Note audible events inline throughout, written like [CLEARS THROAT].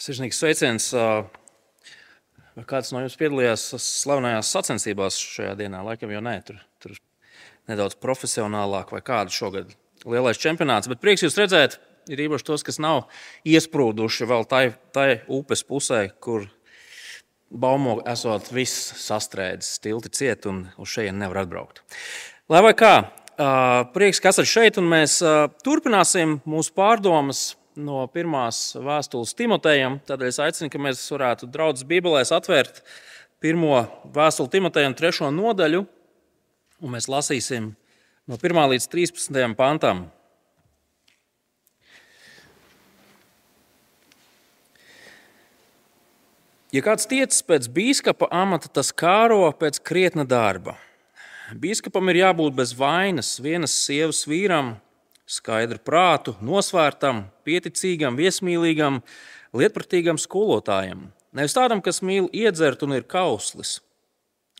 Sirsnīgs sveiciens. Kāds no jums piedalījās slavenajās sacensībās šajā dienā? Laikam jau nē, tur, tur nedaudz profesionālāk vai kāda šogad lielais čempionāts. Bet prieks jūs redzēt, ir īpaši tos, kas nav iesprūduši vēl tai, tai upes pusē, kur baumo esot viss sastrēdzis, tilti ciet un uz šejienes nevar atbraukt. Lai vai kā, prieks, ka esat šeit, un mēs turpināsim mūsu pārdomas no pirmās vēstules Timotejam. Tādēļ es aicinu, ka mēs varētu draudzes Bībelēs atvērt pirmo vēstuli Timotejam, trešo nodaļu, un mēs lasīsim no 1 līdz 13 pantam. Ja kāds tiecas pēc biskupa amata, tas kāro pēc krietna darba. Biskupam ir jābūt bez vainas, vienas sievas vīram, skaidru prātu, nosvērtam, pieticīgam, viesmīlīgam, lietpratīgam skolotājam. Nevis tādam, kas mīl iedzert un ir kauslis,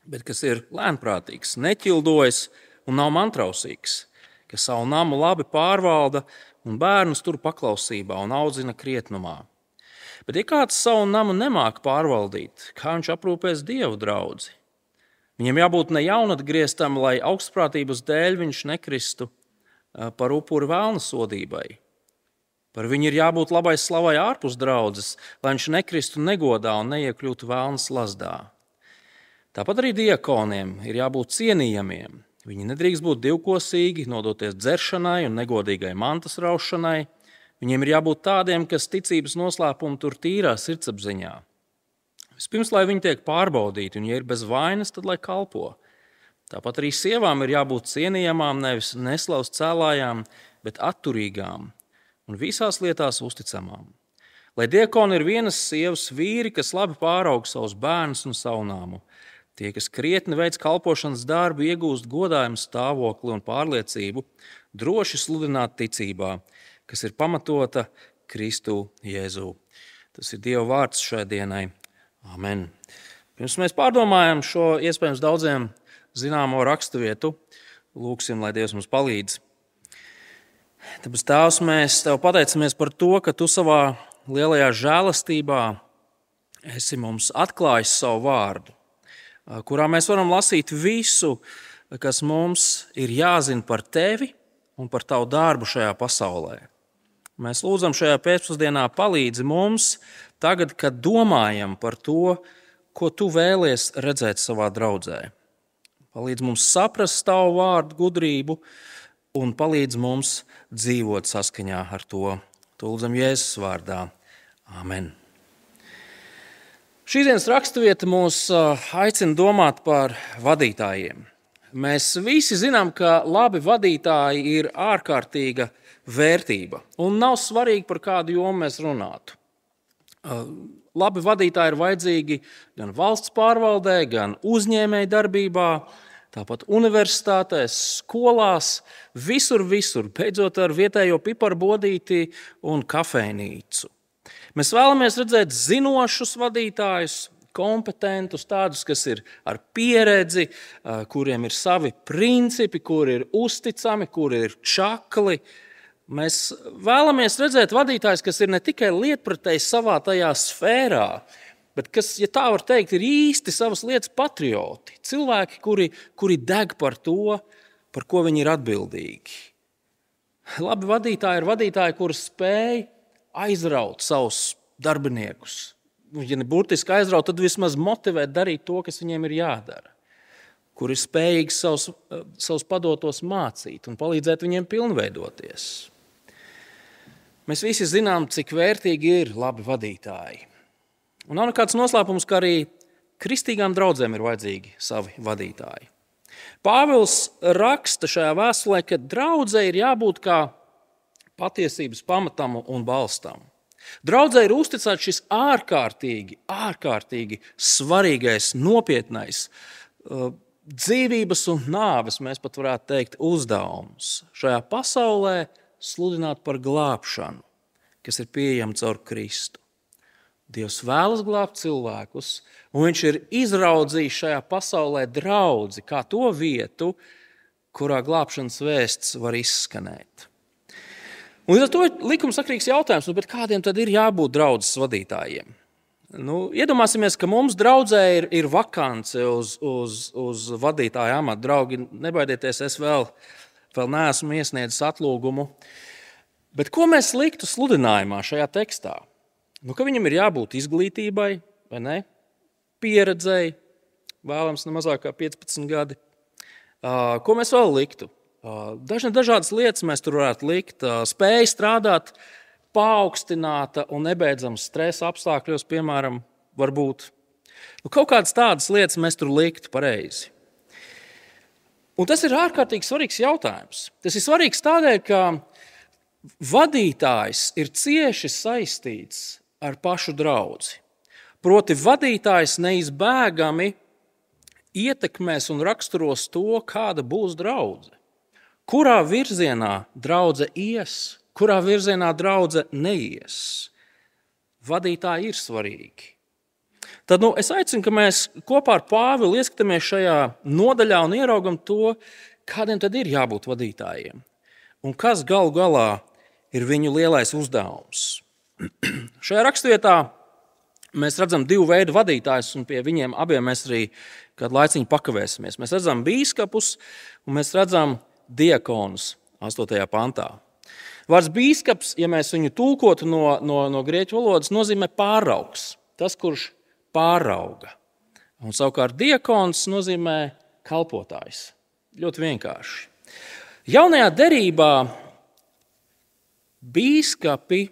bet kas ir lēnprātīgs, neķildojas un nav mantrausīgs, kas savu namu labi pārvalda un bērnus tur paklausībā un audzina krietnumā. Bet, ja kāds savu namu nemāk pārvaldīt, kā viņš aprūpēs dievu draugu? Viņam jābūt ne jaunatgrieztam, lai augstprātības dēļ viņš nekristu par upuri vēlna sodībai. Par viņu ir jābūt labai slavai ārpus draudzes, lai viņš nekristu negodā un neiekļūtu vēlnas lasdā. Tāpat arī diakoniem ir jābūt cienījamiem. Viņi nedrīkst būt divkosīgi, nodoties dzeršanai un negodīgai mantas raušanai. Viņiem ir jābūt tādiem, kas ticības noslēpumu tur tīrā sirdsapziņā. Vispirms, lai viņi tiek pārbaudīti, un, ja ir bez vainas, tad lai kalpo. Tāpat arī sievām ir jābūt cienījamām, nevis neslavas cēlājām, bet atturīgām un visās lietās uzticamām. Lai diakoni ir vienas sievas vīri, kas labi pāraug savus bērnus un savu nāmu. Tie, kas krietni veids kalpošanas darbu, iegūst godājumu stāvokli un pārliecību, droši sludināt ticībā, kas ir pamatota Kristu Jēzū. Tas ir Dieva vārds šai dienai. Amen. Pirms mēs pārdomājam šo iespējams daudziem zināmo raksturvietu. Lūksim, lai Dievs mums palīdz. Tāpēc, Tēvs, mēs Tev pateicamies par to, ka Tu savā lielajā žēlastībā esi mums atklājis savu vārdu, kurā mēs varam lasīt visu, kas mums ir jāzina par Tevi un par Tavu darbu šajā pasaulē. Mēs lūdzam šajā pēcpusdienā palīdzi mums, tagad, kad domājam par to, ko Tu vēlies redzēt savā draudzē. Palīdz mums saprast tavu vārdu gudrību un palīdz mums dzīvot saskaņā ar to. Tūlzam Jēzus vārdā. Amen. Šīs dienas raksturvieta mūs aicina domāt par vadītājiem. Mēs visi zinām, ka labi vadītāji ir ārkārtīga vērtība. Un nav svarīgi, par kādu jomu mēs runātu. Labi vadītāji ir vajadzīgi gan valsts pārvaldē, gan uzņēmēji darbībā, tāpat universitātēs, skolās, visur, visur, beidzot ar vietējo piparbodīti un kafejnīcu. Mēs vēlamies redzēt zinošus vadītājus, kompetentus, tādus, kas ir ar pieredzi, kuriem ir savi principi, kuri ir uzticami, kuri ir čakli, Mēs vēlamies redzēt vadītājus, kas ir ne tikai lietpratēji savā tajā sfērā, bet kas, ja tā var teikt, ir īsti savas lietas patrioti. Cilvēki, kuri, kuri deg par to, par ko viņi ir atbildīgi. Labi vadītāji ir vadītāji, kuri spēj aizraut savus darbiniekus. Ja ne burtiski aizraut, tad vismaz motivēt darīt to, kas viņiem ir jādara. Kur ir spējīgi savus, savus padotos mācīt un palīdzēt viņiem pilnveidoties. Mēs visi zinām, cik vērtīgi ir labi vadītāji. Un nav nekāds noslēpums, ka arī kristīgām draudzēm ir vajadzīgi savi vadītāji. Pāvils raksta šajā vēstulē, ka draudzē ir jābūt kā patiesības pamatam un balstam. Draudzē ir uzticēts šis ārkārtīgi, ārkārtīgi svarīgais, nopietnais uh, dzīvības un nāves, mēs pat varētu teikt, uzdevums šajā pasaulē sludināt par glābšanu, kas ir pieejama caur Kristu. Dievs vēlas glābt cilvēkus, un Viņš ir izraudzījis šajā pasaulē draugu kā to vietu, kurā glābšanas vēsts var izskanēt. Un līdz ar to ir likumsakrīgs jautājums, nu, kādiem tad ir jābūt draudzes vadītājiem? Nu, iedomāsimies, ka mums draudzē ir, ir vakance uz, uz, uz vadītāja amata. Draugi, nebaidieties, es vēl, vēl neesmu iesniedzis atlūgumu. Bet ko mēs liktu sludinājumā šajā tekstā? Nu, ka viņam ir jābūt izglītībai, vai ne? Pieredzēji, vēlams, ne mazāk kā 15 gadi. Ko mēs vēl liktu? Dažne dažādas lietas mēs tur varētu likt. Spēja strādāt paaugstināta un nebeidzama stresa apstākļos, piemēram, varbūt. Nu, kaut kādas tādas lietas mēs tur liktu pareizi. Un tas ir ārkārtīgi svarīgs jautājums. Tas ir svarīgs tādēļ, ka vadītājs ir cieši saistīts ar pašu draugu. Proti, vadītājs neizbēgami ietekmēs un raksturos to, kāda būs draudzene. Kurā virzienā draudzene ies, kurā virzienā draudzene neies. Vadītāji ir svarīgi. Tad nu, es aicinu, ka mēs kopā ar Pāvilu ieskatāmies šajā nodaļā un ieraugam to, kādiem tad ir jābūt vadītājiem. Un kas galu galā ir viņu lielais uzdevums. [CLEARS THROAT] šajā raksturvietā mēs redzam divu veidu vadītājus, un pie viņiem abiem mēs arī kādu laiciņu pakavēsimies. Mēs redzam biskupus un mēs redzam diakonus 8. pantā. Vārds biskups, ja mēs viņu tulkotu no, no, no grieķu valodas, nozīmē pāraugs, tas, kurš pārauga. Un savukārt diakons nozīmē kalpotājs. Ļoti vienkārši. Jaunajā derībā biskupi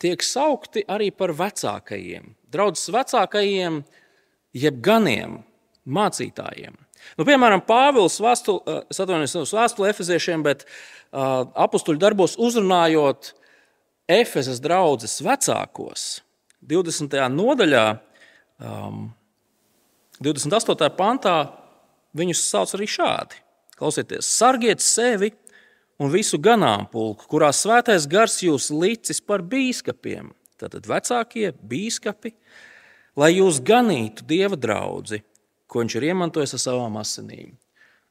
tiek saukti arī par vecākajiem, draudzes vecākajiem, jeb ganiem, mācītājiem. Nu, piemēram, Pāvils atvainojas vēstulē Efeziešiem, bet uh, apakstuļu darbos uzrunājot Efezes draugas vecākos, 20. nodaļā, um, 28. pantā, viņus sauc arī šādi: Klausieties, sargiet sevi un visu ganāmpulku, kurā svētais gars jūs licis par bīskapiem, tātad vecākie bīskapi, lai jūs ganītu dieva draugu ko viņš ir iemantojis ar savām asinīm.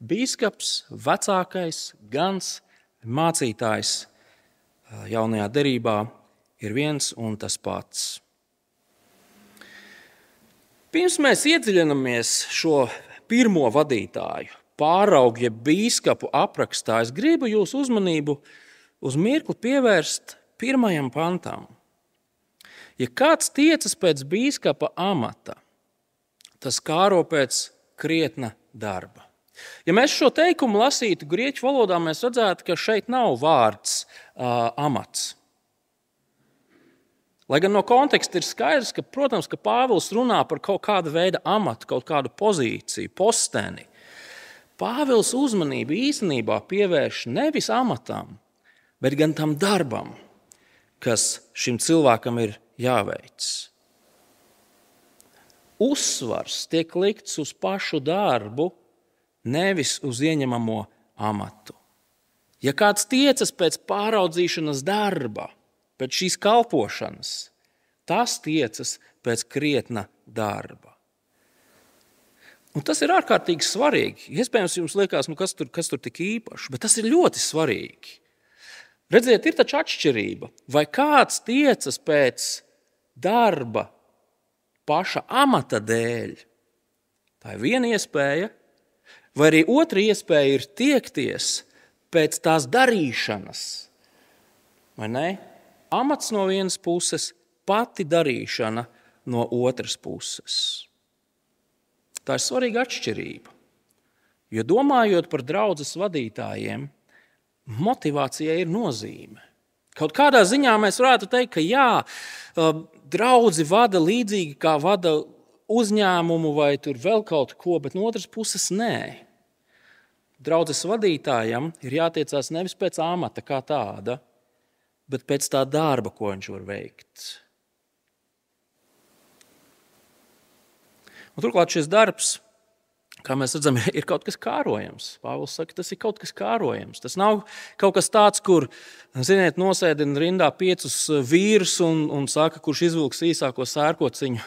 Bīskaps, vecākais, gans, mācītājs jaunajā derībā ir viens un tas pats. Pirms mēs iedziļināmies šo pirmo vadītāju, pāraugļa biskupu aprakstā, es gribu jūsu uzmanību uz mirkli pievērst pirmajam pantam. Ja kāds tiecas pēc biskupa amata, tas kāro pēc krietna darba. Ja mēs šo teikumu lasītu grieķu valodā, mēs redzētu, ka šeit nav vārds uh, amats. Lai gan no konteksta ir skaidrs, ka, protams, ka Pāvils runā par kaut kādu veidu amatu, kaut kādu pozīciju, posteni. Pāvils uzmanību īstenībā pievērš nevis amatam, bet gan tam darbam, kas šim cilvēkam ir jāveic uzsvars tiek likts uz pašu darbu, nevis uz ieņemamo amatu. Ja kāds tiecas pēc pāraudzīšanas darba, pēc šīs kalpošanas, tas tiecas pēc krietna darba. Un tas ir ārkārtīgi svarīgi. Iespējams, jums liekas, nu kas, tur, kas tur tik īpašs, bet tas ir ļoti svarīgi. Redziet, ir taču atšķirība. Vai kāds tiecas pēc darba, paša amata dēļ. Tā ir viena iespēja, vai arī otra iespēja ir tiekties pēc tās darīšanas. Vai ne? Amats no vienas puses, pati darīšana no otras puses. Tā ir svarīga atšķirība. Jo domājot par draudzes vadītājiem, motivācijai ir nozīme. Kaut kādā ziņā mēs varētu teikt, ka jā, draugi vada līdzīgi kā vada uzņēmumu vai vēl kaut ko, bet no otras puses nē. Draudzes vadītājam ir jātiecās nevis pēc amata kā tāda, bet pēc tā darba, ko viņš var veikt. Un turklāt šis darbs kā mēs redzam, [LAUGHS] ir kaut kas kārojams. Pāvils saka, tas ir kaut kas kārojams. Tas nav kaut kas tāds, kur, ziniet, nosēdina rindā piecus vīrus un, un saka, kurš izvilks īsāko sērkociņu,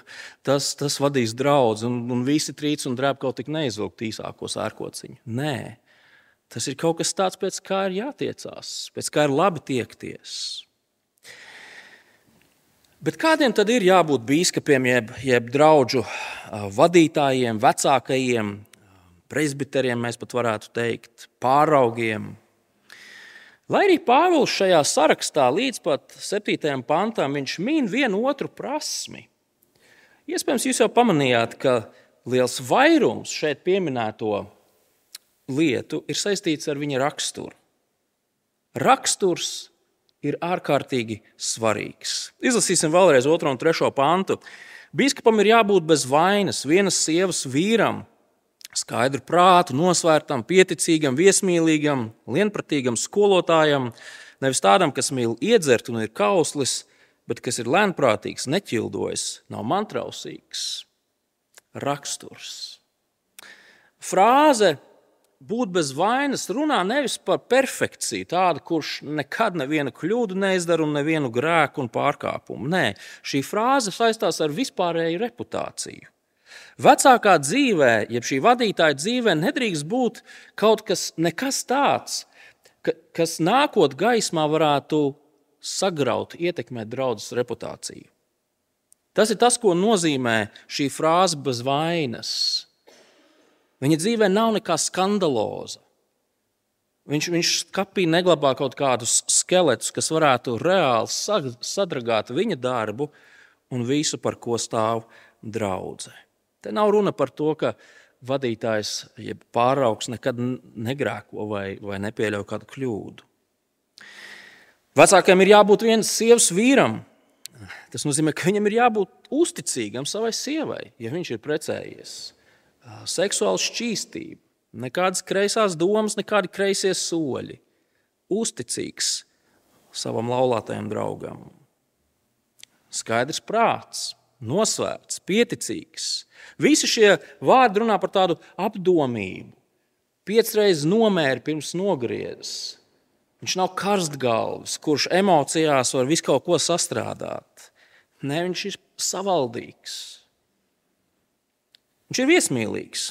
tas, tas vadīs draugu. Un, un visi trīc un drēb kaut tik neizvilkt īsāko sērkociņu. Nē, tas ir kaut kas tāds, pēc kā ir jātiecās, pēc kā ir labi tiekties. Bet kādiem tad ir jābūt biskupiem, jeb, jeb draugu vadītājiem, vecākajiem, presbiteriem, mēs pat varētu teikt, pāraugiem? Lai arī Pāvils šajā sarakstā līdz pat 7. pantam viņš min vienu otru prasmi. Iespējams, jūs jau pamanījāt, ka liels vairums šeit pieminēto lietu ir saistīts ar viņa raksturu. Raksturs ir ārkārtīgi svarīgs. Izlasīsim vēlreiz otro un trešo pantu. Biskupam ir jābūt bez vainas, vienas sievas vīram, skaidru prātu, nosvērtam, pieticīgam, viesmīlīgam, lienpratīgam skolotājam, nevis tādam, kas mīl iedzert un ir kauslis, bet kas ir lēnprātīgs, neķildojas, nav mantrausīgs. Raksturs. Frāze būt bez vainas runā nevis par perfekciju, tādu, kurš nekad nevienu kļūdu neizdara un nevienu grēku un pārkāpumu. Nē, šī frāze saistās ar vispārēju reputāciju. Vecākā dzīvē, jeb šī vadītāja dzīvē, nedrīkst būt kaut kas, tāds, ka, kas nākot gaismā varētu sagraut, ietekmēt draudzes reputāciju. Tas ir tas, ko nozīmē šī frāze bez vainas. Viņa dzīvē nav nekā skandaloza. Viņš, viņš skapī neglabā kaut kādus skeletus, kas varētu reāli sadragāt viņa darbu un visu, par ko stāv draudzene. Te nav runa par to, ka vadītājs, jeb pāraugs, nekad negrēko vai, vai nepieļauj kādu kļūdu. Vecākajam ir jābūt vienas sievas vīram. Tas nozīmē, ka viņam ir jābūt uzticīgam savai sievai, ja viņš ir precējies seksuāla šķīstība, nekādas kreisās domas, nekādi kreisie soļi. Uzticīgs savam laulātajam draugam. Skaidrs prāts, nosvērts, pieticīgs. Visi šie vārdi runā par tādu apdomību. Piecreiz nomēri pirms nogriezes. Viņš nav karstgalvs, kurš emocijās var visu kaut ko sastrādāt. Nē, viņš ir savaldīgs. Viņš ir viesmīlīgs.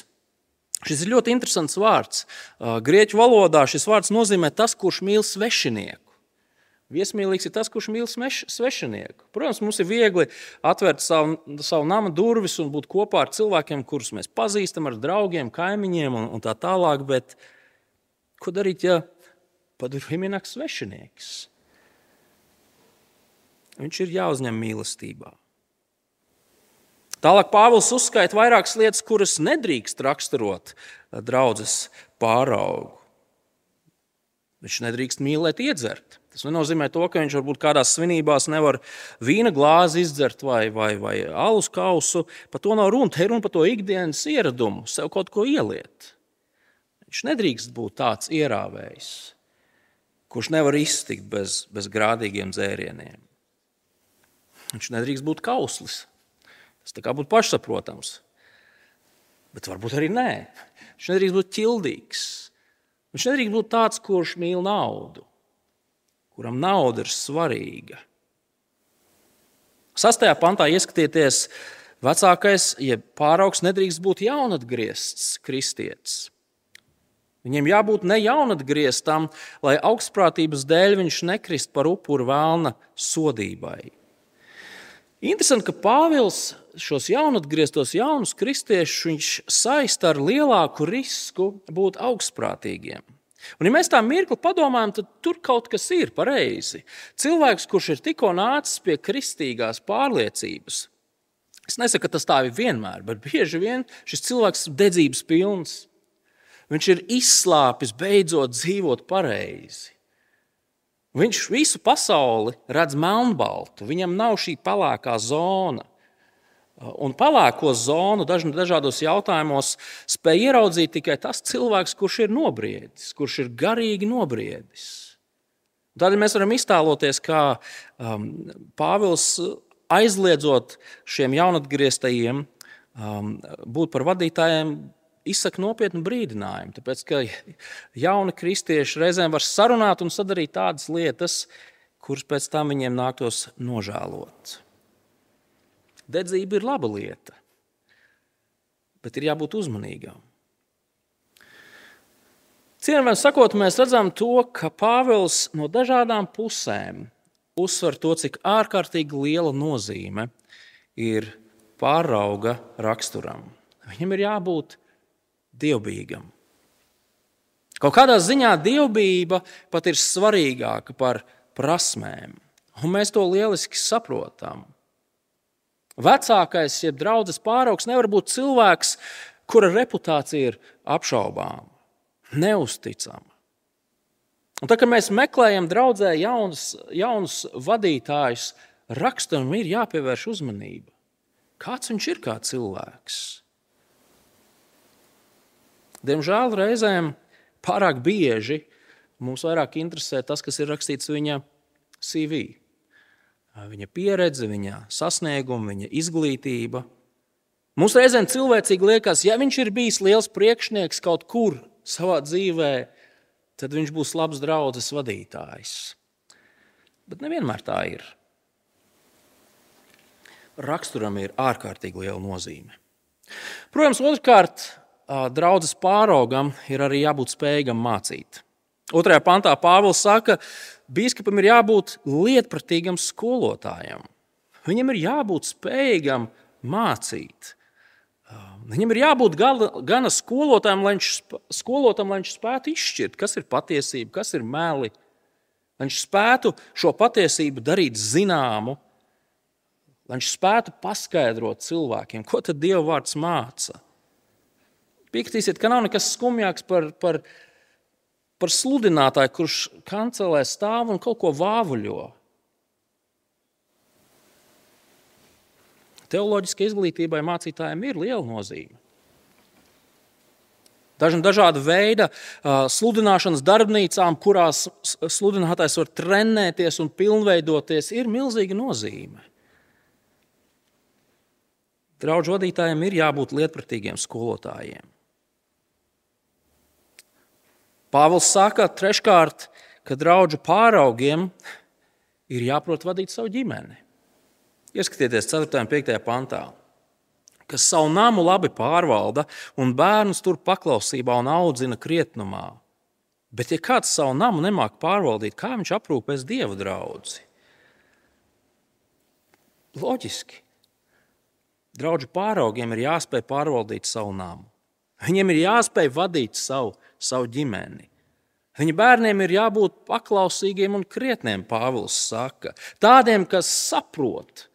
Šis ir ļoti interesants vārds. Grieķu valodā šis vārds nozīmē tas, kurš mīl svešinieku. Viesmīlīgs ir tas, kurš mīl svešinieku. Protams, mums ir viegli atvērt savu, savu nama durvis un būt kopā ar cilvēkiem, kurus mēs pazīstam, ar draugiem, kaimiņiem un, un tā tālāk. Bet ko darīt, ja padurvīm ienāk svešinieks? Viņš ir jāuzņem mīlestībā. Tālāk Pāvils uzskaita vairākas lietas, kuras nedrīkst raksturot eh, draudzes pāraugu. Viņš nedrīkst mīlēt, iedzert. Tas nenozīmē to, ka viņš varbūt kādās svinībās nevar vīna glāzi izdzert vai, vai, vai alus kausu. Par to nav runa. Te ir runa par to ikdienas ieradumu, sev kaut ko ieliet. Viņš nedrīkst būt tāds ierāvējs, kurš nevar iztikt bez, bez grādīgiem dzērieniem. Viņš nedrīkst būt kauslis, Tas tā kā būtu pašsaprotams. Bet varbūt arī nē. Viņš nedrīkst būt ķildīgs. Viņš nedrīkst būt tāds, kurš mīl naudu, kuram nauda ir svarīga. Sastajā pantā ieskatieties, vecākais, ja pāraugs nedrīkst būt jaunatgriezts kristietis. Viņiem jābūt ne jaunatgrieztam, lai augstprātības dēļ viņš nekrist par upuru vēlna sodībai. Interesanti, ka Pāvils šos jaunatgrieztos jaunus kristiešus saista ar lielāku risku būt augstprātīgiem. Un, ja mēs tā mirkli padomājam, tad tur kaut kas ir pareizi. Cilvēks, kurš ir tikko nācis pie kristīgās pārliecības, es nesaku, ka tas tā ir vienmēr, bet bieži vien šis cilvēks ir dedzības pilns. Viņš ir izslāpis beidzot dzīvot pareizi. Viņš visu pasauli redz melnbaltu, viņam nav šī pelēkā zona. Un pelēko zonu dažādos jautājumos spēj ieraudzīt tikai tas cilvēks, kurš ir nobriedis, kurš ir garīgi nobriedis. Tādēļ mēs varam iztēloties, kā um, Pāvils aizliedzot šiem jaunatgrieztajiem um, būt par vadītājiem, izsaka nopietnu brīdinājumu. Tāpēc, ka [LAUGHS] jauni kristieši reizēm var sarunāt un sadarīt tādas lietas, kuras pēc tam viņiem nāktos nožēlot. Dedzība ir laba lieta, bet ir jābūt uzmanīgam. Cienījamiem sakot, mēs redzam to, ka Pāvils no dažādām pusēm uzsver to, cik ārkārtīgi liela nozīme ir pārauga raksturam. Viņam ir jābūt dievbijīgam. Kaut kādā ziņā dievbijība pat ir svarīgāka par prasmēm, un mēs to lieliski saprotam. Vecākais, jeb draugs pāraugs, nevar būt cilvēks, kura reputācija ir apšaubāma, neusticama. Un tā, kad mēs meklējam draudzē jaunus, jaunus vadītājus, rakstam ir jāpievērš uzmanība. Kāds viņš ir kā cilvēks? Diemžēl reizēm pārāk bieži mums vairāk interesē tas, kas ir rakstīts viņa CV. Viņa pieredze, viņa sasniegumi, viņa izglītība. Mums reizēm cilvēcīgi liekas, ja viņš ir bijis liels priekšnieks kaut kur savā dzīvē, tad viņš būs labs draugs vadītājs. Bet nevienmēr tā ir. Raksturam ir ārkārtīgi liela nozīme. Protams, otrkārt, draudzes pāraugam ir arī jābūt spējīgam mācīt. Otrajā pantā Pāvils saka, ka biskupam ir jābūt lietpratīgam skolotājam. Viņam ir jābūt spējīgam mācīt. Viņam ir jābūt gana skolotājam, lai viņš, skolotam, lai viņš spētu izšķirt, kas ir patiesība, kas ir meli. Lai viņš spētu šo patiesību darīt zināmu, lai viņš spētu paskaidrot cilvēkiem, ko tad Dieva vārds māca. Piekritīsiet, ka nav nekas skumjāks par, par, par sludinātāju, kurš kancelē stāv un kaut ko vāvuļo. Teoloģiskai izglītībai mācītājiem ir liela nozīme. Dažna dažāda veida sludināšanas darbnīcām, kurās sludinātājs var trenēties un pilnveidoties, ir milzīga nozīme. Draugu vadītājiem ir jābūt lietpratīgiem skolotājiem. Pāvils saka, treškārt, ka draugu pāraugiem ir jāprot vadīt savu ģimeni. Ieskatieties 4. un 5. pantā, kas savu namu labi pārvalda un bērnus tur paklausībā un audzina krietnumā. Bet, ja kāds savu namu nemāk pārvaldīt, kā viņš aprūpēs dievu draugu? Loģiski. Draugu pāraugiem ir jāspēj pārvaldīt savu namu. Viņiem ir jāspēj vadīt savu savu ģimeni. Viņa bērniem ir jābūt paklausīgiem un krietniem, Pāvils saka. Tādiem, kas saprot,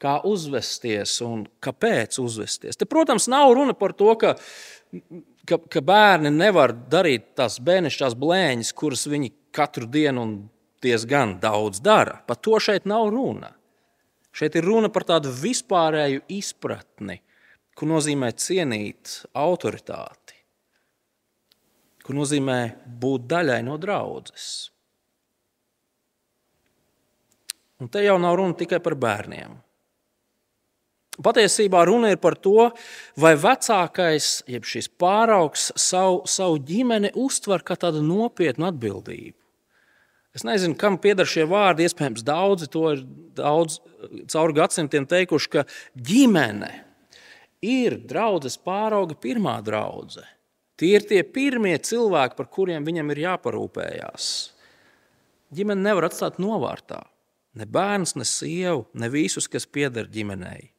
kā uzvesties un kāpēc uzvesties. Te, protams, nav runa par to, ka, ka, ka bērni nevar darīt tās bērnišķās blēņas, kuras viņi katru dienu un diezgan daudz dara. Par to šeit nav runa. Šeit ir runa par tādu vispārēju izpratni, ko nozīmē cienīt autoritāti kur nozīmē būt daļai no draudzes. Un te jau nav runa tikai par bērniem. Patiesībā runa ir par to, vai vecākais, jeb šis pāraugs, savu, savu ģimeni uztver kā tādu nopietnu atbildību. Es nezinu, kam pieder šie vārdi. Iespējams, daudzi to ir daudz, cauri gadsimtiem teikuši, ka ģimene ir draudzes pārauga pirmā draudzene. Tie ir tie pirmie cilvēki, par kuriem viņam ir jāparūpējās. Ģimene nevar atstāt novārtā. Ne bērns, ne sievu, ne visus, kas pieder ģimenei.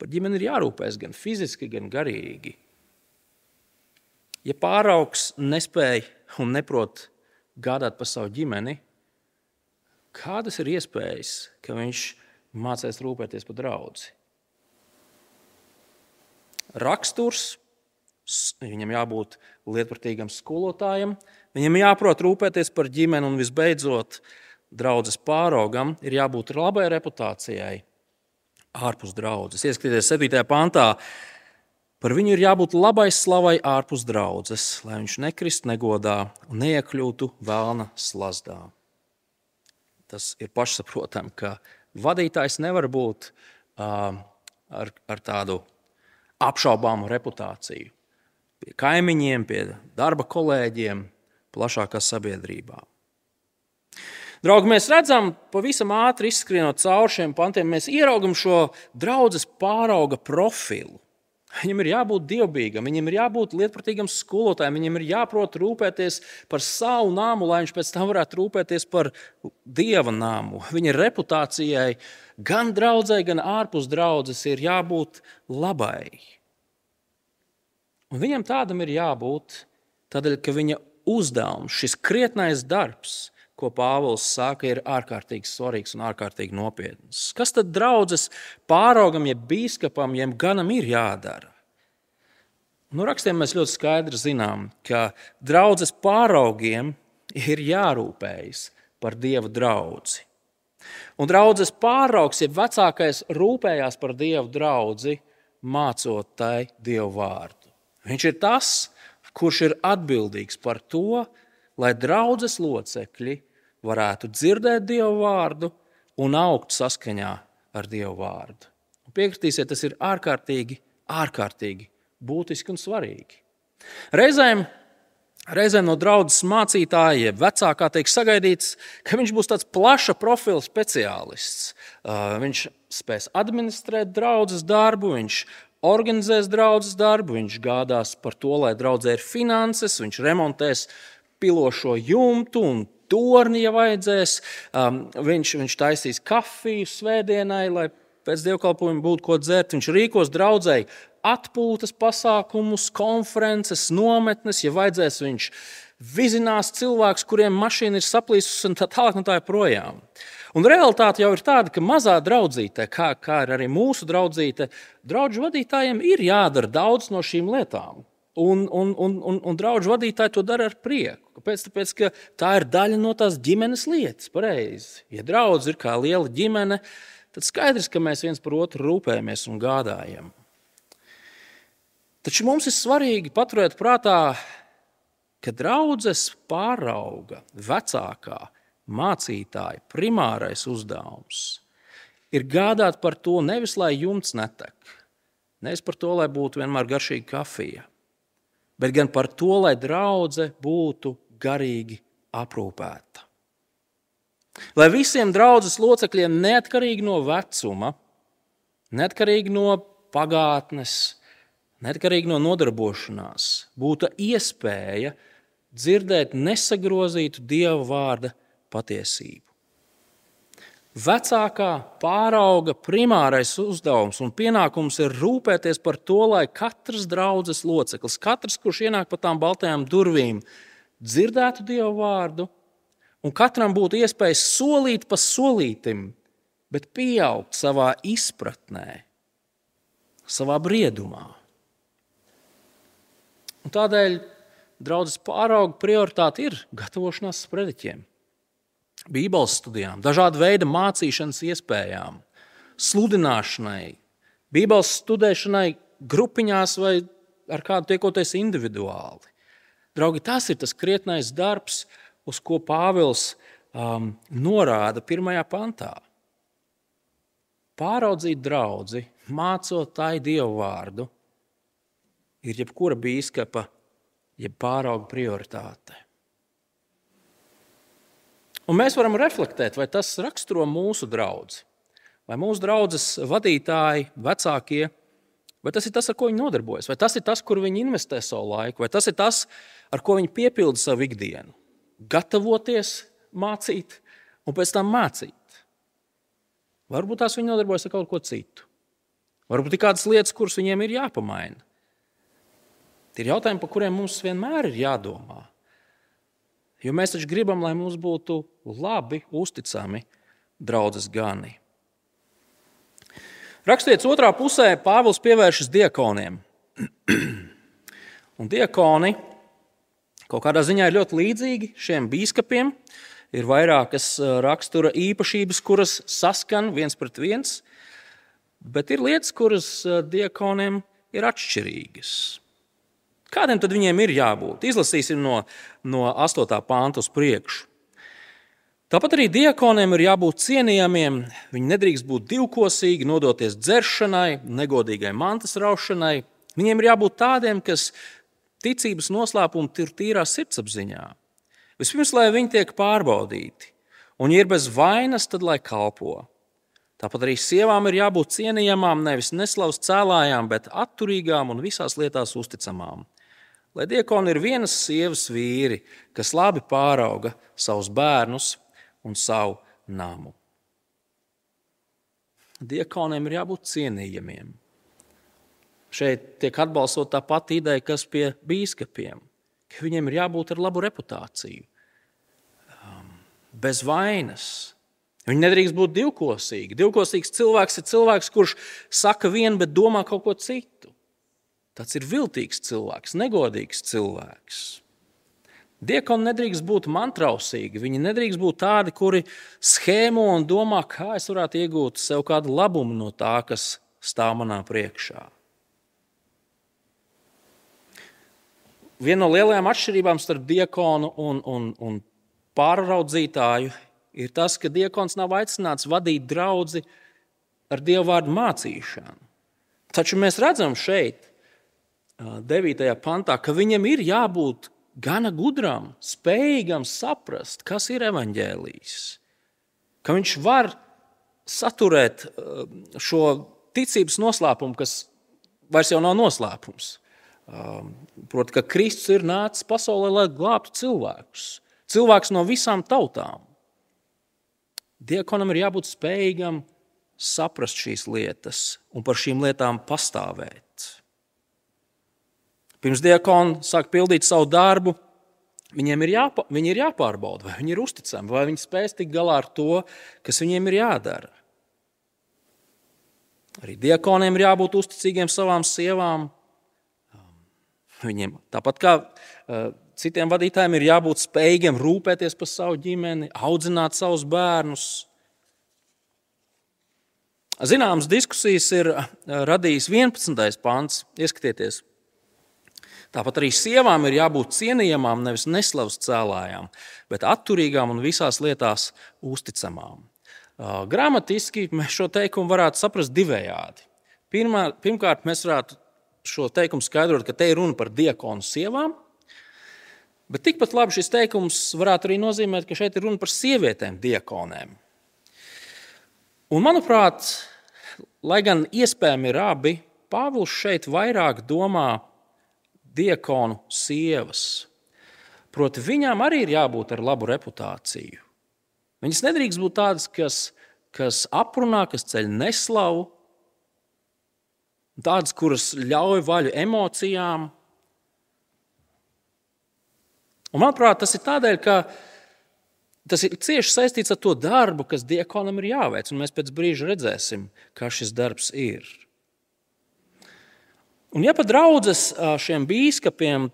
Par ģimeni ir jārūpējas gan fiziski, gan garīgi. Ja pāraugs nespēja un neprot gādāt par savu ģimeni, kādas ir iespējas, ka viņš mācīs rūpēties par draugu? Raksturs Viņam jābūt lietpratīgam skolotājam, viņam jāprot rūpēties par ģimeni un visbeidzot, draudzes pāraugam ir jābūt labai reputācijai ārpus draudzes. Ieskatieties 7. pantā. Par viņu ir jābūt labai slavai ārpus draudzes, lai viņš nekrist negodā un neiekļūtu vēlna slazdā. Tas ir pašsaprotami, ka vadītājs nevar būt uh, ar, ar tādu apšaubāmu reputāciju pie kaimiņiem, pie darba kolēģiem, plašākā sabiedrībā. Draugi, mēs redzam, pavisam ātri izskrienot cauri šiem pantiem, mēs ieraugam šo draudzes pārauga profilu. Viņam ir jābūt dievbijam, viņam ir jābūt lietpratīgam skolotājam, viņam ir jāprot rūpēties par savu nāmu, lai viņš pēc tam varētu rūpēties par dieva nāmu. Viņa reputācijai gan draudzē, gan ārpus draudzes ir jābūt labai. Un viņam tādam ir jābūt, tādēļ, ka viņa uzdevums, šis krietnais darbs, ko Pāvils saka, ir ārkārtīgi svarīgs un ārkārtīgi nopietns. Kas tad draudzes pāraugam, jeb bīskapam, jeb ganam ir jādara? Nu, rakstiem mēs ļoti skaidri zinām, ka draudzes pāraugiem ir jārūpējas par dievu draugu. Un draudzes pāraugs, jeb vecākais, rūpējās par dievu draugu, mācot tai dievu vārdu. Viņš ir tas, kurš ir atbildīgs par to, lai draudzes locekļi varētu dzirdēt Dievu vārdu un augt saskaņā ar Dievu vārdu. Un piekritīsiet, tas ir ārkārtīgi, ārkārtīgi būtiski un svarīgi. Reizēm, reizēm no draudzes mācītāja, jeb vecākā, tiek sagaidīts, ka viņš būs tāds plaša profila speciālists. Uh, viņš spēs administrēt draudzes darbu, viņš organizēs draudzes darbu, viņš gādās par to, lai draudzē ir finanses, viņš remontēs pilošo jumtu un torni, ja vajadzēs. Um, viņš, viņš taisīs kafiju svētdienai, lai pēc dievkalpojuma būtu ko dzert. Viņš rīkos draudzēji atpūtas pasākumus, konferences, nometnes, ja vajadzēs. Viņš vizinās cilvēkus, kuriem mašīna ir saplīsusi un tā tālāk, un tā joprojām. Un realitāte jau ir tāda, ka mazā draudzītē, kā, kā arī mūsu draudzīte, draugu vadītājiem ir jādara daudz no šīm lietām. Un, un, un, un, un draugu vadītāji to dara ar prieku. Kāpēc? Tāpēc, ka tā ir daļa no tās ģimenes lietas. Pareizi. Ja draugs ir kā liela ģimene, tad skaidrs, ka mēs viens par otru rūpējamies un gādājam. Taču mums ir svarīgi paturēt prātā, ka draudzes pārauga vecākā mācītāja primārais uzdevums ir gādāt par to nevis lai jumts netek, nevis par to, lai būtu vienmēr garšīga kafija, bet gan par to, lai draudzene būtu garīgi aprūpēta. Lai visiem draudzes locekļiem, neatkarīgi no vecuma, neatkarīgi no pagātnes, neatkarīgi no nodarbošanās, būtu iespēja dzirdēt nesagrozītu dieva vārdu patiesību. Vecākā pārauga primārais uzdevums un pienākums ir rūpēties par to, lai katrs draudzes loceklis, katrs, kurš ienāk pa tām baltajām durvīm, dzirdētu Dievu vārdu, un katram būtu iespēja solīt pa solītim, bet pieaugt savā izpratnē, savā briedumā. Un tādēļ draudzes pārauga prioritāte ir gatavošanās sprediķiem. Bībeles studijām, dažādu veidu mācīšanas iespējām, sludināšanai, Bībeles studēšanai grupiņās vai ar kādu tiekoties individuāli. Draugi, tas ir tas krietnais darbs, uz ko Pāvils um, norāda pirmajā pantā. Pāraudzīt draugu, mācot tai dievu vārdu, ir jebkura biskupa, jeb pārauga prioritāte. Un mēs varam reflektēt, vai tas raksturo mūsu draugu. Vai mūsu draugas vadītāji, vecākie, vai tas ir tas, ar ko viņi nodarbojas, vai tas ir tas, kur viņi investē savu laiku, vai tas ir tas, ar ko viņi piepilda savu ikdienu. Gatavoties, mācīt un pēc tam mācīt. Varbūt tās viņi nodarbojas ar kaut ko citu. Varbūt ir kādas lietas, kuras viņiem ir jāpamaina. Tie ir jautājumi, par kuriem mums vienmēr ir jādomā. Jo mēs taču gribam, lai mums būtu labi, uzticami draudzes gani. Rakstieties otrā pusē, Pāvils pievēršas diakoniem. [CLEARS THROAT] Un diakoni kaut kādā ziņā ir ļoti līdzīgi šiem biskupiem. Ir vairākas rakstura īpašības, kuras saskan viens pret viens, bet ir lietas, kuras diakoniem ir atšķirīgas. Kādiem tad viņiem ir jābūt? Izlasīsim no, no 8. pānta uz priekšu. Tāpat arī diakoniem ir jābūt cienījamiem. Viņi nedrīkst būt divkosīgi, nodoties dzeršanai, negodīgai mantas raušanai. Viņiem ir jābūt tādiem, kas ticības noslēpumu ir tīrā sirdsapziņā. Vispirms, lai viņi tiek pārbaudīti, un, ja ir bez vainas, tad lai kalpo. Tāpat arī sievām ir jābūt cienījamām, nevis neslavas cēlājām, bet atturīgām un visās lietās uzticamām. Lai diekoni ir vienas sievas vīri, kas labi pārauga savus bērnus un savu namu. Diekoniem ir jābūt cienījamiem. Šeit tiek atbalstot tā pati ideja, kas pie biskupiem, ka viņiem ir jābūt ar labu reputāciju, um, bez vainas, Viņi nedrīkst būt divkosīgi. Divkosīgs cilvēks ir cilvēks, kurš saka vienu, bet domā kaut ko citu. Tas ir viltīgs cilvēks, negodīgs cilvēks. Diekoni nedrīkst būt mantrausīgi. Viņi nedrīkst būt tādi, kuri schēmo un domā, kā es varētu iegūt sev kādu labumu no tā, kas stāv manā priekšā. Viena no lielajām atšķirībām starp diekonu un, un, un pāraudzītāju ir tas, ka diekons nav aicināts vadīt draugu ar dievu vārdu mācīšanu. Taču mēs redzam šeit, 9. pantā, ka viņam ir jābūt gana gudram, spējīgam saprast, kas ir evaņģēlijs. Ka viņš var saturēt šo ticības noslēpumu, kas vairs jau nav noslēpums. Proti, ka Kristus ir nācis pasaulē, lai glābtu cilvēkus. Cilvēks no visām tautām. Diekonam ir jābūt spējīgam saprast šīs lietas un par šīm lietām pastāvēt. Pirms diakoni sāk pildīt savu darbu, viņiem ir, jāpa, viņi ir jāpārbauda, vai viņi ir uzticami, vai viņi spēs tikt galā ar to, kas viņiem ir jādara. Arī diakoniem ir jābūt uzticīgiem savām sievām. Viņiem tāpat kā uh, citiem vadītājiem ir jābūt spējīgiem rūpēties par savu ģimeni, audzināt savus bērnus. Zināmas diskusijas ir eh, radījis 11. pāns. Ieskatieties, tāpat arī sievām ir jābūt cienījamām, nevis neslavas cēlājām, bet atturīgām un visās lietās uzticamām. Gramatiski mēs šo teikumu varētu saprast divējādi. Pirmā, pirmkārt, mēs varētu šo teikumu skaidrot, ka te ir runa par diakonu sievām, Bet tikpat labi šis teikums varētu arī nozīmēt, ka šeit ir runa par sievietēm, diakonēm. Un, manuprāt, lai gan iespējami ir abi, Pāvils šeit vairāk domā diakonu sievas. Proti, viņām arī ir jābūt ar labu reputāciju. Viņas nedrīkst būt tādas, kas, kas aprunā, kas ceļ neslavu, tādas, kuras ļauj vaļu emocijām, Un, manuprāt, tas ir tādēļ, ka tas ir cieši saistīts ar to darbu, kas diekonam ir jāveic. Mēs pēc brīža redzēsim, kā šis darbs ir. Un, ja pat draudzes šiem biskupiem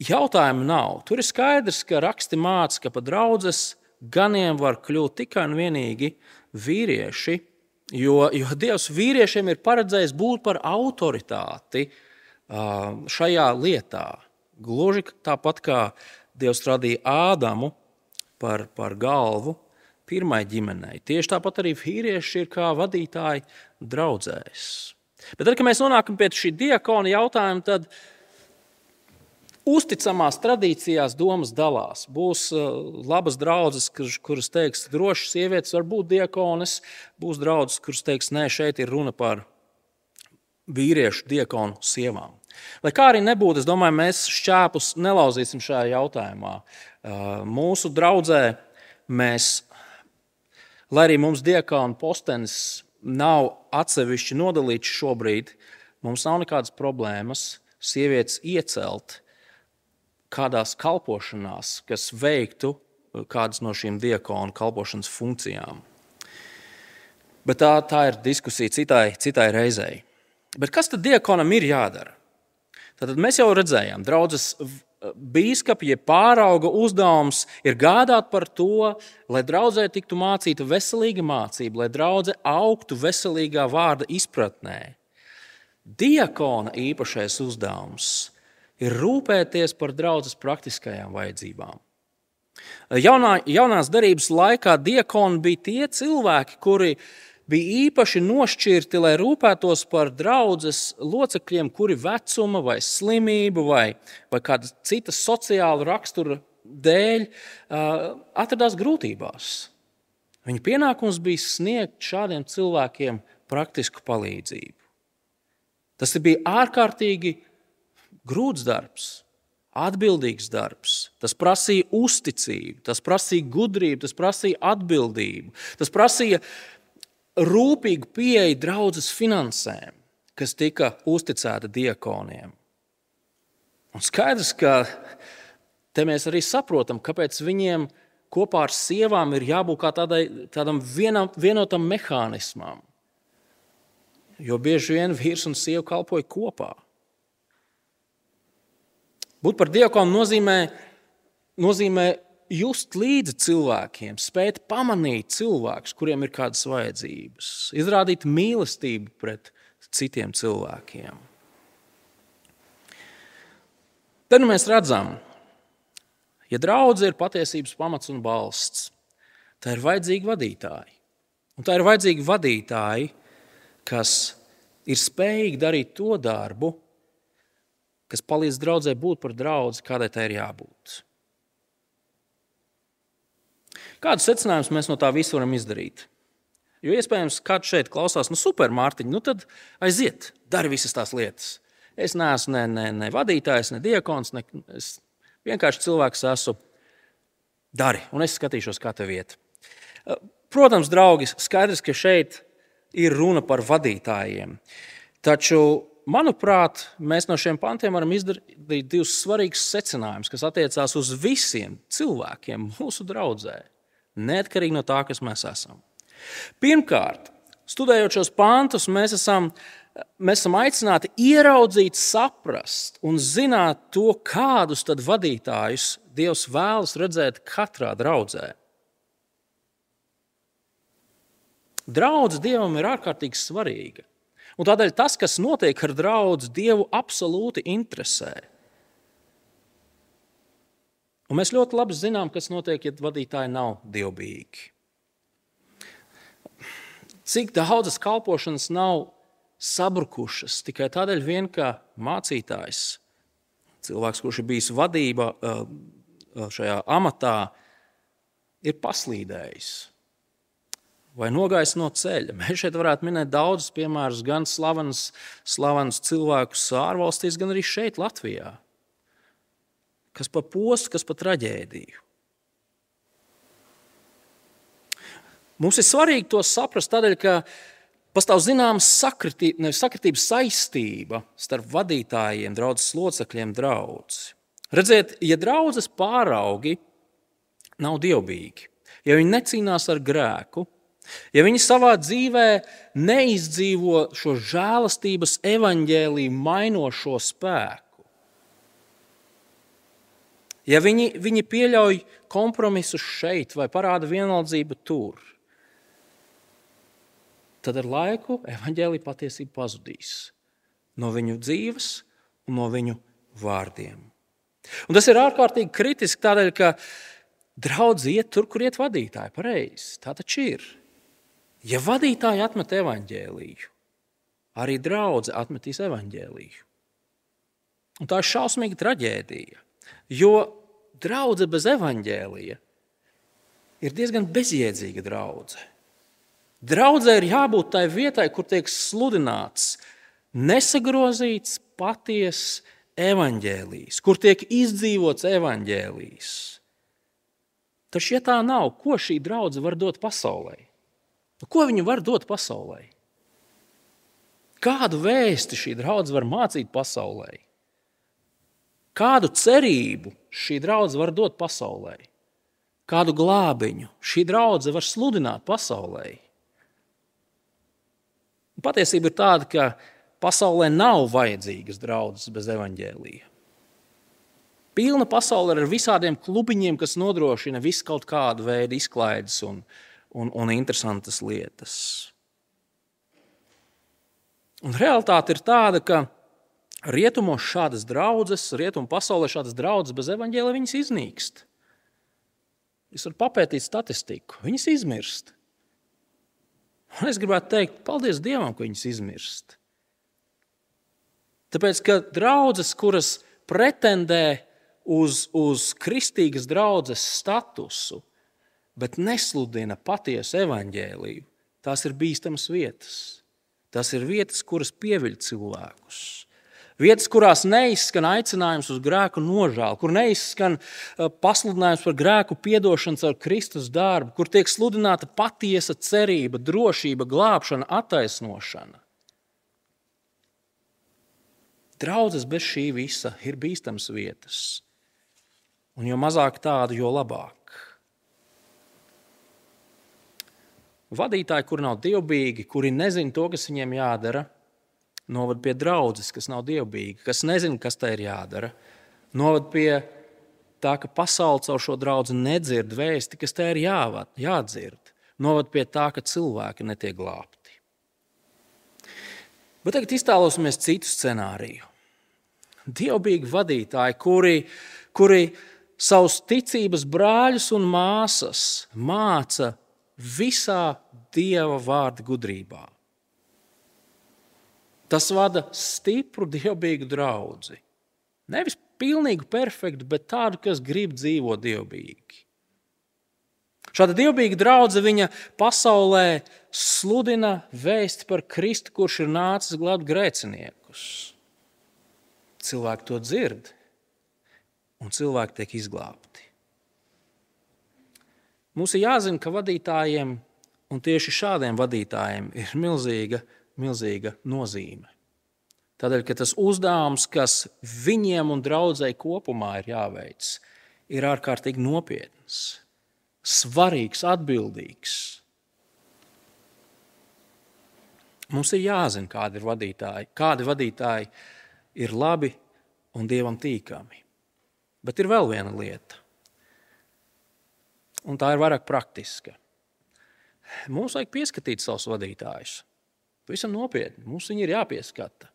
jautājumu nav, tur ir skaidrs, ka raksti māca, ka pat draudzes ganiem var kļūt tikai un vienīgi vīrieši, jo, jo Dievs vīriešiem ir paredzējis būt par autoritāti šajā lietā. Gluži tāpat kā Dievs radīja Ādamu par, par galvu pirmai ģimenei. Tieši tāpat arī vīrieši ir kā vadītāji draudzēs. Bet tad, kad mēs nonākam pie šī diakona jautājuma, tad uzticamās tradīcijās domas dalās. Būs uh, labas draudzes, kuras teiks, droši sievietes var būt diakonis, būs draudzes, kuras teiks, nē, šeit ir runa par vīriešu diakonu sievām. Lai kā arī nebūtu, es domāju, mēs šķēpus nelauzīsim šajā jautājumā. Uh, mūsu draudzē mēs, lai arī mums diakāna postenis nav atsevišķi nodalīts šobrīd, mums nav nekādas problēmas sievietes iecelt kādās kalpošanās, kas veiktu kādas no šīm diakonu kalpošanas funkcijām. Bet tā, tā ir diskusija citai, citai reizei. Bet kas tad diakonam ir jādara? Tad mēs jau redzējām, draudzes biskupi, ja pārauga uzdevums ir gādāt par to, lai draudzē tiktu mācīta veselīga mācība, lai draudzē augtu veselīgā vārda izpratnē. Diakona īpašais uzdevums ir rūpēties par draudzes praktiskajām vajadzībām. Jaunā, jaunās darbības laikā diakoni bija tie cilvēki, kuri bija īpaši nošķirti, lai rūpētos par draudzes locekļiem, kuri vecuma, vai slimību, vai, vai kāda cita sociāla rakstura dēļ atradās grūtībās. Viņa pienākums bija sniegt šādiem cilvēkiem praktisku palīdzību. Tas bija ārkārtīgi grūts darbs, atbildīgs darbs. Tas prasīja uzticību, tas prasīja gudrību, tas prasīja atbildību, tas prasīja rūpīgu pieeju draudzes finansēm, kas tika uzticēta diekoniem. Un skaidrs, ka te mēs arī saprotam, kāpēc viņiem kopā ar sievām ir jābūt tādai, tādam vienam, vienotam mehānismam. Jo bieži vien vīrs un sieva kalpoja kopā. Būt par dievkonu nozīmē, nozīmē just līdzi cilvēkiem, spēt pamanīt cilvēkus, kuriem ir kādas vajadzības, izrādīt mīlestību pret citiem cilvēkiem. Tad nu mēs redzam, Ja draudzene ir patiesības pamats un balsts, tad ir vajadzīgi vadītāji. Un tā ir vajadzīgi vadītāji, kas ir spējīgi darīt to darbu, kas palīdz draudzē būt par draugu, kādai tai ir jābūt. Kādus secinājumus mēs no tā visa varam izdarīt? Jo iespējams, kāds šeit klausās, nu, super, Mārtiņ, nu tad aiziet, dari visas tās lietas. Es neesmu ne, ne, ne vadītājs, ne diakons, ne, es Vienkārši cilvēks esmu. Dari, un es skatīšos, kā tev iet. Protams, draugi, skaidrs, ka šeit ir runa par vadītājiem. Taču, manuprāt, mēs no šiem pantiem varam izdarīt divus svarīgus secinājumus, kas attiecās uz visiem cilvēkiem mūsu draudzē, neatkarīgi no tā, kas mēs esam. Pirmkārt, studējot šos pantus, mēs esam mēs esam aicināti ieraudzīt, saprast un zināt to, kādus tad vadītājus Dievs vēlas redzēt katrā draudzē. Draudz Dievam ir ārkārtīgi svarīga. Un tādēļ tas, kas notiek ar draugu, Dievu absolūti interesē. Un mēs ļoti labi zinām, kas notiek, ja vadītāji nav dievbijīgi. Cik daudzas kalpošanas nav sabrukušas tikai tādēļ, vien, ka mācītājs, cilvēks, kurš ir bijis vadībā šajā amatā, ir paslīdējis vai nogājis no ceļa. [LAUGHS] Mēs šeit varētu minēt daudzus piemērus, gan slavenus, slavenus cilvēkus ārvalstīs, gan arī šeit, Latvijā. Kas par postu, kas par traģēdiju. Mums ir svarīgi to saprast, tādēļ, ka pastāv zināma sakritība, sakritības saistība starp vadītājiem, draudzes locekļiem, draugs. Redziet, ja draudzes pāraugi nav dievbijīgi, ja viņi necīnās ar grēku, ja viņi savā dzīvē neizdzīvo šo žēlastības evaņģēlīju mainošo spēku, ja viņi, viņi pieļauj kompromisus šeit vai parāda vienaldzību tur, tad ar laiku evaņģēlīja patiesība pazudīs no viņu dzīves un no viņu vārdiem. Un tas ir ārkārtīgi kritiski tādēļ, ka draudz iet tur, kur iet vadītāji. Pareizi, tā taču ir. Ja vadītāji atmet evaņģēlīju, arī draudzene atmetīs evaņģēlīju. Un tā ir šausmīga traģēdija, jo draudzene bez evaņģēlija ir diezgan bezjēdzīga draudzene. Draudzē ir jābūt tai vietai, kur tiek sludināts nesagrozīts, patiess evaņģēlijs, kur tiek izdzīvots evaņģēlijs. Taču, ja tā nav, ko šī draudzene var dot pasaulē? Nu, ko viņa var dot pasaulē? Kādu vēsti šī draudzene var mācīt pasaulē? Kādu cerību šī draudzene var dot pasaulē? Kādu glābiņu šī draudzene var sludināt pasaulē? Patiesība ir tāda, ka pasaulē nav vajadzīgas draudzes bez evaņģēlīja. Pilna pasaule ar visādiem klubiņiem, kas nodrošina visu kaut kādu veidu izklaides un, un, un interesantas lietas. Un realitāte ir tāda, ka rietumos šādas draudzes, rietumu pasaulē šādas draudzes bez evaņģēlīja viņas iznīkst. Jūs varat papētīt statistiku, viņas izmirst. Un es gribētu teikt, paldies Dievam, ka viņas izmirst. Tāpēc, ka draudzes, kuras pretendē uz, uz kristīgas draudzes statusu, bet nesludina patiesu evaņģēliju, tās ir bīstamas vietas. Tas ir vietas, kuras pieviļ cilvēkus. Vietas, kurās neizskan aicinājums uz grēku nožēlu, kur neizskan uh, pasludinājums par grēku piedošanu caur Kristus darbu, kur tiek sludināta patiesa cerība, drošība, glābšana, attaisnošana. Draudzes bez šī visa ir bīstams vietas. Un jo mazāk tādu, jo labāk. Vadītāji, kur nav dievbijīgi, kuri nezina to, kas viņiem jādara, novad pie draudzes, kas nav dievbijīga, kas nezina, kas tai ir jādara. Novad pie tā, ka pasaule caur šo draugu nedzird vēsti, kas tai ir jāvad, jādzird. Novad pie tā, ka cilvēki netiek glābti. Bet tagad iztēlosimies citu scenāriju. Dievbijīgi vadītāji, kuri, kuri savus ticības brāļus un māsas māca visā Dieva vārda gudrībā. Tas vada stipru, dievbijīgu draugu. Nevis pilnīgi perfektu, bet tādu, kas grib dzīvot dievbijīgi. Šāda dievbijīga draudzene pasaulē sludina vēsti par Kristu, kurš ir nācis glābt grēciniekus. Cilvēki to dzird, un cilvēki tiek izglābti. Mums ir jāzina, ka vadītājiem, un tieši šādiem vadītājiem, ir milzīga, milzīga nozīme. Tādēļ, ka tas uzdevums, kas viņiem un draudzēji kopumā ir jāveic, ir ārkārtīgi nopietns, svarīgs, atbildīgs. Mums ir jāzina, kādi ir vadītāji, kādi vadītāji ir labi un dievam tīkami. Bet ir vēl viena lieta un tā ir vairāk praktiska. Mums vajag pieskatīt savus vadītājus. Pavisam nopietni. Mums viņi ir jāpieskata.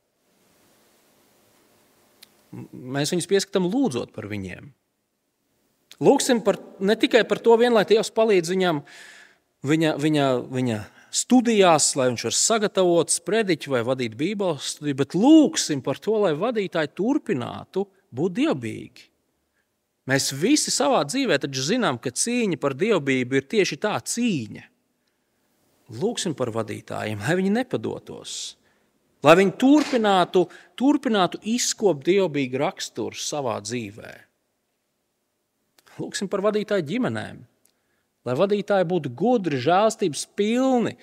Mēs viņus pieskatām lūdzot par viņiem. Lūksim par, ne tikai par to, vien, lai Dievs palīdz viņam viņa, viņa, viņa studijās, lai viņš var sagatavot sprediķu vai vadīt Bībeles studiju, bet lūksim par to, lai vadītāji turpinātu būt dievbijīgi. Mēs visi savā dzīvē zinām, ka cīņa par dievbijību ir tieši tā cīņa. Lūksim par vadītājiem, lai viņi nepadotos, lai viņi turpinātu, turpinātu izkopt dievbijīgu raksturu savā dzīvē. Lūksim par vadītāju ģimenēm, lai vadītāji būtu gudri, žēlstības pilni,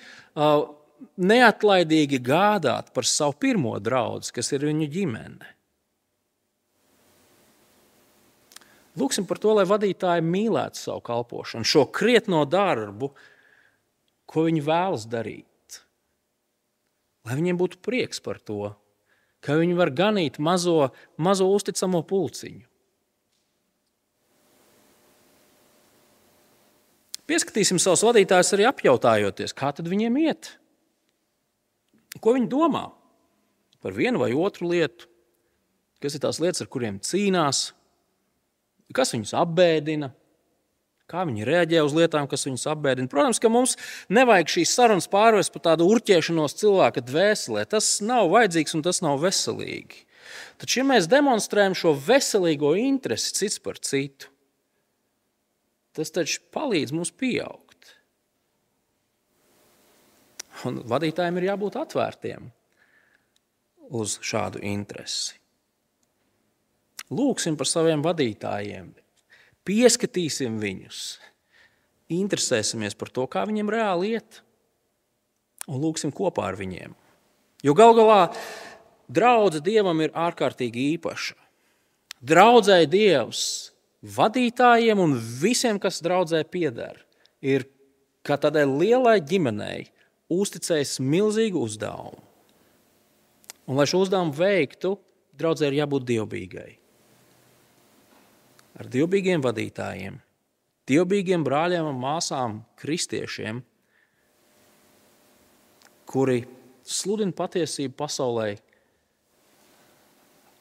neatlaidīgi gādāt par savu pirmo draugu, kas ir viņu ģimene. Lūksim par to, lai vadītāji mīlētu savu kalpošanu, šo krietno darbu, ko viņi vēlas darīt. Lai viņiem būtu prieks par to, ka viņi var ganīt mazo, mazo uzticamo pulciņu. Pieskatīsim savus vadītājus arī apjautājoties, kā tad viņiem iet. Ko viņi domā par vienu vai otru lietu, kas ir tās lietas, ar kuriem cīnās, kas viņus apbēdina, kā viņi reaģē uz lietām, kas viņus apbēdina. Protams, ka mums nevajag šīs sarunas pārvest par tādu urķēšanos cilvēka dvēselē. Tas nav vajadzīgs un tas nav veselīgi. Taču, ja mēs demonstrējam šo veselīgo interesi cits par citu, tas taču palīdz mums pieaugt. Un vadītājiem ir jābūt atvērtiem uz šādu interesi. Lūksim par saviem vadītājiem, pieskatīsim viņus, interesēsimies par to, kā viņiem reāli iet, un lūksim kopā ar viņiem. Jo gal galā draudzene Dievam ir ārkārtīgi īpaša. Draudzēji Dievs vadītājiem un visiem, kas draudzē pieder, ir kā tādai lielai ģimenei uzticējis milzīgu uzdevumu. Un, lai šo uzdevumu veiktu, draudzē ir jābūt dievbijīgai ar dievbijīgiem vadītājiem, dievbijīgiem brāļiem un māsām, kristiešiem, kuri sludina patiesību pasaulē,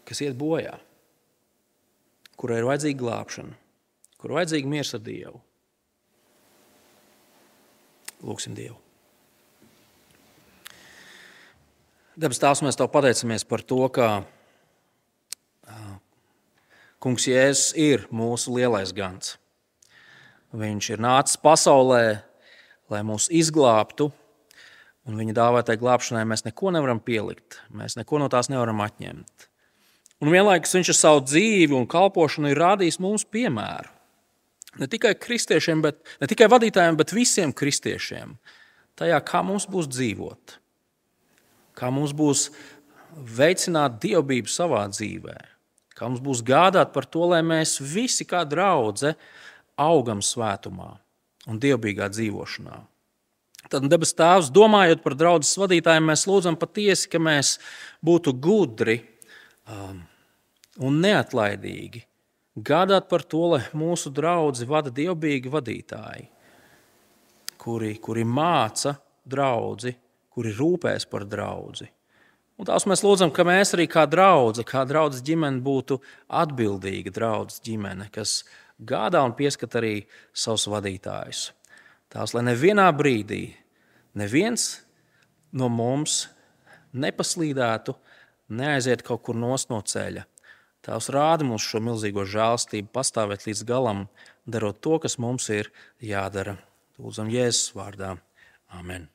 kas iet bojā, kurai ir vajadzīga glābšana, kur ir vajadzīga miers ar Dievu. Lūksim Dievu. Dabas tās mēs tev pateicamies par to, ka Kungs Jēzus ir mūsu lielais gans. Viņš ir nācis pasaulē, lai mūs izglābtu, un viņa dāvātai glābšanai mēs neko nevaram pielikt. Mēs neko no tās nevaram atņemt. Un vienlaikus viņš ar savu dzīvi un kalpošanu ir rādījis mums piemēru. Ne tikai kristiešiem, bet, ne tikai vadītājiem, bet visiem kristiešiem. Tajā, kā mums būs dzīvot, kā mums būs veicināt dievbijību savā dzīvē, kā mums būs gādāt par to, lai mēs visi kā draugi augam svētumā un dievbijīgā dzīvošanā. Tad debes Tēvs, domājot par draugu vadītājiem, mēs lūdzam patiesi, ka mēs būtu gudri um, un neatlaidīgi gādāt par to, lai mūsu draugi vada dievbijīgi vadītāji, kuri, kuri māca draugu, kuri rūpēs par draugu. Un tās mēs lūdzam, ka mēs arī kā draugi, kā draugs ģimene, būtu atbildīga draugs ģimene, kas gādā un pieskat arī savus vadītājus. Tās, lai nevienā brīdī neviens no mums nepaslīdētu, neaiziet kaut kur no ceļa. Tās rāda mums šo milzīgo žēlstību, pastāvēt līdz galam, darot to, kas mums ir jādara. Lūdzam, Jēzus vārdā. Amen.